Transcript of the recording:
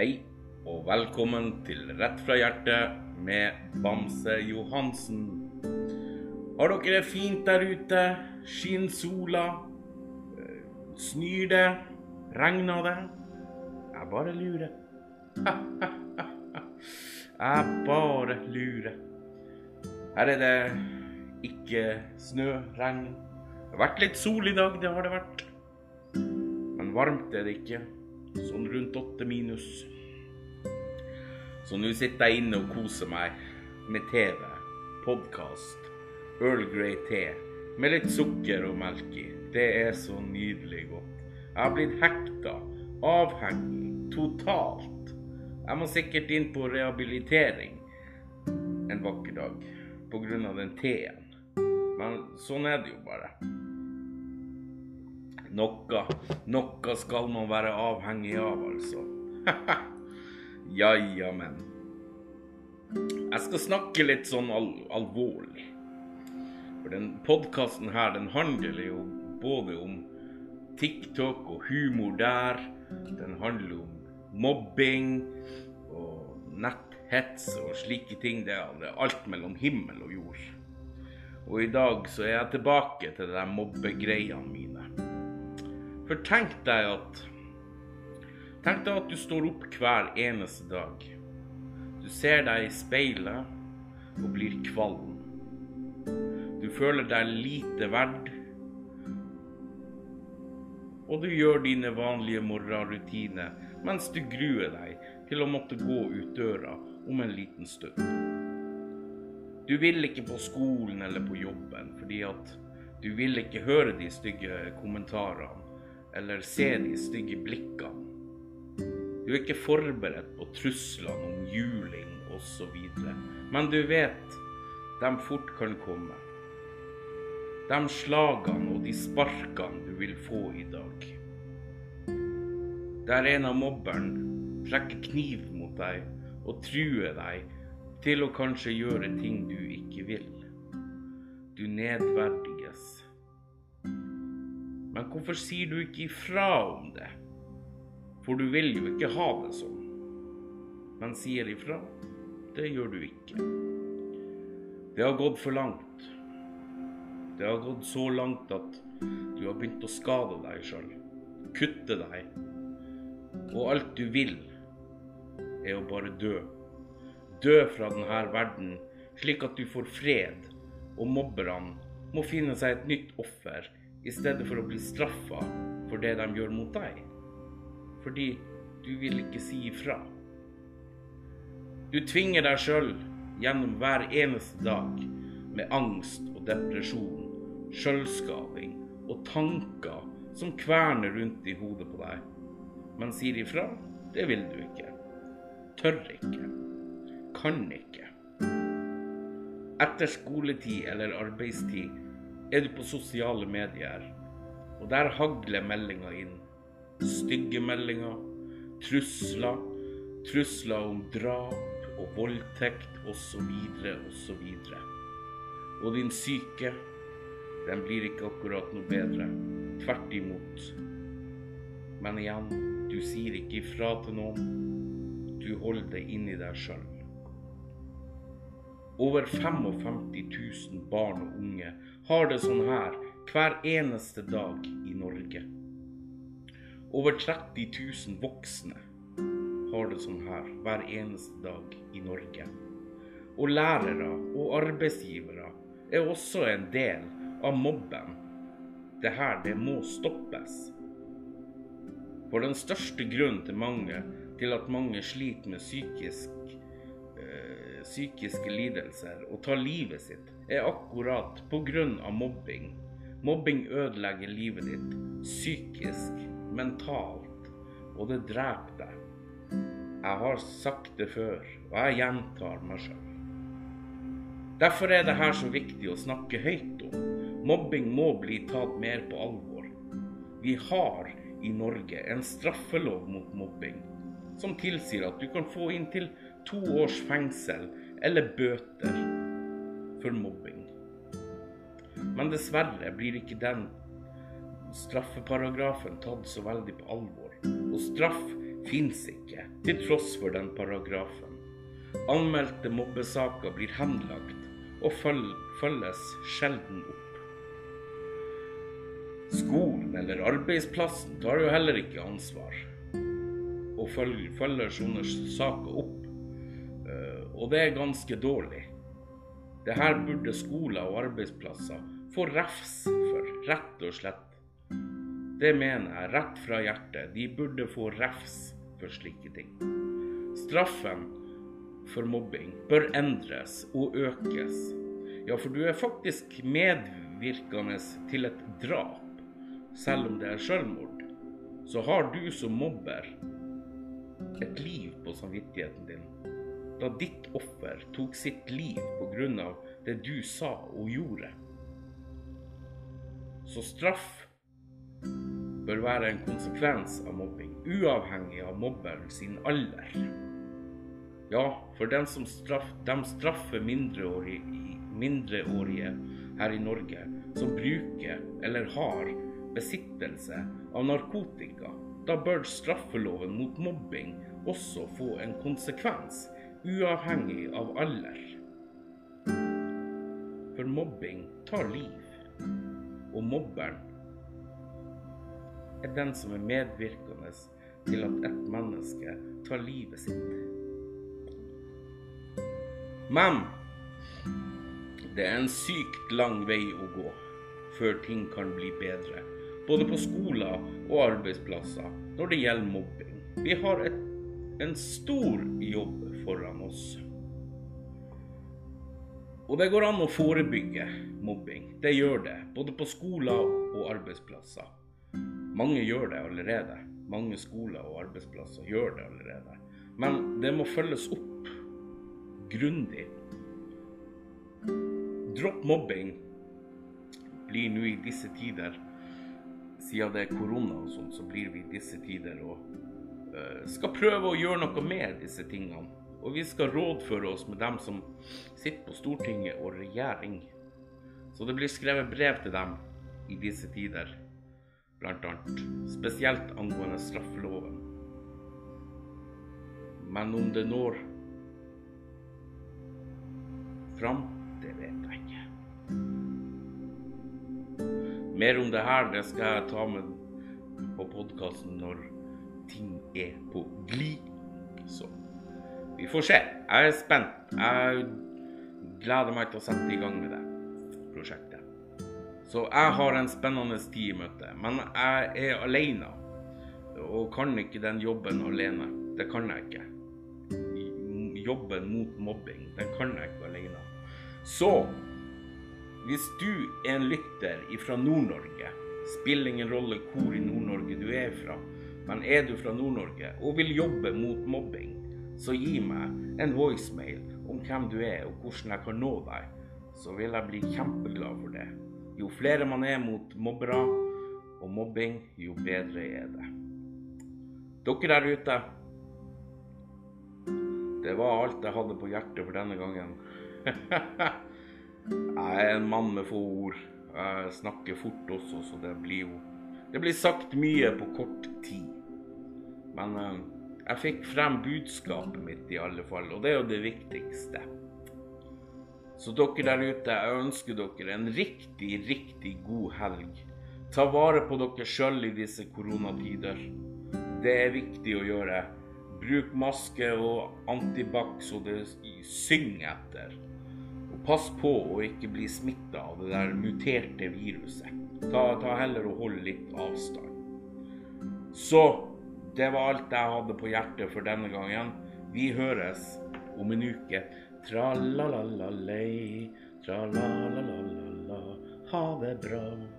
Hei, og velkommen til Rett fra hjertet med Bamse Johansen. Har dere det fint der ute? Skinner sola? Snør det? Regner det? Jeg bare lurer. Jeg bare lurer. Her er det ikke snø, regn. Det har vært litt sol i dag, det har det vært. Men varmt er det ikke. Sånn rundt åtte minus. Så nå sitter jeg inne og koser meg med TV, podkast, Earl Grey te med litt sukker og melk i. Det er så nydelig godt. Jeg har blitt hekta, avhengig, totalt. Jeg må sikkert inn på rehabilitering en vakker dag pga. den teen. Men sånn er det jo bare. Noe, noe skal man være avhengig av, altså. ja, ja, men. Jeg skal snakke litt sånn al alvorlig. For den podkasten her, den handler jo både om TikTok og humor der. Den handler om mobbing og netthets og slike ting. Det er alt mellom himmel og jord. Og i dag så er jeg tilbake til de mobbegreiene mine. For tenk deg at Tenk deg at du står opp hver eneste dag. Du ser deg i speilet og blir kvalm. Du føler deg lite verd. Og du gjør dine vanlige morgenrutiner mens du gruer deg til å måtte gå ut døra om en liten stund. Du vil ikke på skolen eller på jobben fordi at du vil ikke høre de stygge kommentarene eller se de stygge blikkene. Du er ikke forberedt på truslene om juling osv., men du vet de fort kan komme. De slagene og de sparkene du vil få i dag. Der en av mobberen trekker kniv mot deg og truer deg til å kanskje gjøre ting du ikke vil. Du nedverdiges. Men hvorfor sier du ikke ifra om det? For du vil jo ikke ha det sånn. Men sier ifra, det gjør du ikke. Det har gått for langt. Det har gått så langt at du har begynt å skade deg sjøl. Kutte deg. Og alt du vil, er å bare dø. Dø fra denne verden, slik at du får fred, og mobberne må finne seg et nytt offer i stedet for å bli straffa for det de gjør mot deg. Fordi du vil ikke si ifra. Du tvinger deg sjøl gjennom hver eneste dag med angst og depresjon, sjølskading og tanker som kverner rundt i hodet på deg. Men sier ifra, det vil du ikke. Tør ikke. Kan ikke. Etter skoletid eller arbeidstid er du på sosiale medier, og der hagler meldinger inn. Stygge meldinger, trusler, trusler om drap og voldtekt osv. osv. Og din syke, den blir ikke akkurat noe bedre. Tvert imot. Men igjen, du sier ikke ifra til noen. Du holder det inni deg sjøl. Over 55 000 barn og unge har det sånn her hver eneste dag i Norge. Over 30 000 voksne har det sånn her hver eneste dag i Norge. Og lærere og arbeidsgivere er også en del av mobben. Det her, det må stoppes. For den største grunnen til mange til at mange sliter med psykisk, øh, psykiske lidelser og tar livet sitt, er akkurat pga. mobbing. Mobbing ødelegger livet ditt psykisk, mentalt, og det dreper deg. Jeg har sagt det før, og jeg gjentar meg sjøl. Derfor er det her så viktig å snakke høyt om. Mobbing må bli tatt mer på alvor. Vi har i Norge en straffelov mot mobbing som tilsier at du kan få inntil to års fengsel eller bøter for mobbing. Men dessverre blir ikke den straffeparagrafen tatt så veldig på alvor. Og straff fins ikke, til tross for den paragrafen. Anmeldte mobbesaker blir henlagt og følges sjelden opp. Skolen eller arbeidsplassen tar jo heller ikke ansvar og følger sånne saker opp. Eh, og det er ganske dårlig. Det her burde skoler og arbeidsplasser få refs for, rett og slett. Det mener jeg rett fra hjertet. De burde få refs for slike ting. Straffen for mobbing bør endres og økes. Ja, for du er faktisk medvirkende til et drap, selv om det er selvmord. Så har du som mobber et liv på samvittigheten din, da ditt offer tok sitt liv pga. det du sa og gjorde. Så straff bør være en konsekvens av mobbing, uavhengig av mobberen sin alder. Ja, for den som straff, de straffer mindreårige, mindreårige her i Norge som bruker eller har besittelse av narkotika, da bør straffeloven mot mobbing også få en konsekvens, uavhengig av alder. For mobbing tar liv, og mobberen er den som er medvirkende til at et menneske tar livet sitt. Men det er en sykt lang vei å gå før ting kan bli bedre, både på skoler og arbeidsplasser når det gjelder mobbing. Vi har et en stor jobb foran oss. Og det går an å forebygge mobbing. Det gjør det, både på skoler og arbeidsplasser. Mange gjør det allerede. Mange skoler og arbeidsplasser gjør det allerede. Men det må følges opp grundig. Dropp mobbing blir nå i disse tider Siden det er korona og sånn, så blir vi i disse tider og Eh, skal prøve å gjøre noe med disse tingene. Og vi skal rådføre oss med dem som sitter på Stortinget og regjering. Så det blir skrevet brev til dem i disse tider, annet. Spesielt angående straffeloven. Men om det når fram, det vet jeg ikke. Mer om det her det skal jeg ta med på podkasten når ting er på glid. Så vi får se. Jeg er spent. Jeg gleder meg til å sette i gang med det prosjektet. Så jeg har en spennende tid i møte. Men jeg er alene og kan ikke den jobben alene. Det kan jeg ikke. Jobben mot mobbing, den kan jeg ikke alene. Så hvis du er en lytter fra Nord-Norge, spiller ingen rolle hvor i Nord-Norge du er fra, men er du fra Nord-Norge og vil jobbe mot mobbing, så gi meg en voicemail om hvem du er og hvordan jeg kan nå deg. Så vil jeg bli kjempeglad for det. Jo flere man er mot mobbere og mobbing, jo bedre er det. Dere der ute, det var alt jeg hadde på hjertet for denne gangen. jeg er en mann med få ord. Jeg snakker fort også, så det blir jo Det blir sagt mye på kort tid. Men uh, jeg fikk frem budskapet mitt i alle fall, og det er jo det viktigste. Så dere der ute, jeg ønsker dere en riktig, riktig god helg. Ta vare på dere sjøl i disse koronatider. Det er viktig å gjøre. Bruk maske og antibac så det synger etter. Og pass på å ikke bli smitta av det der muterte viruset. Ta, ta heller og hold litt avstand. Så det var alt jeg hadde på hjertet for denne gangen. Vi høres om en uke. Tra-la-la-la-lei, tra-la-la-la-la-la. Ha det bra.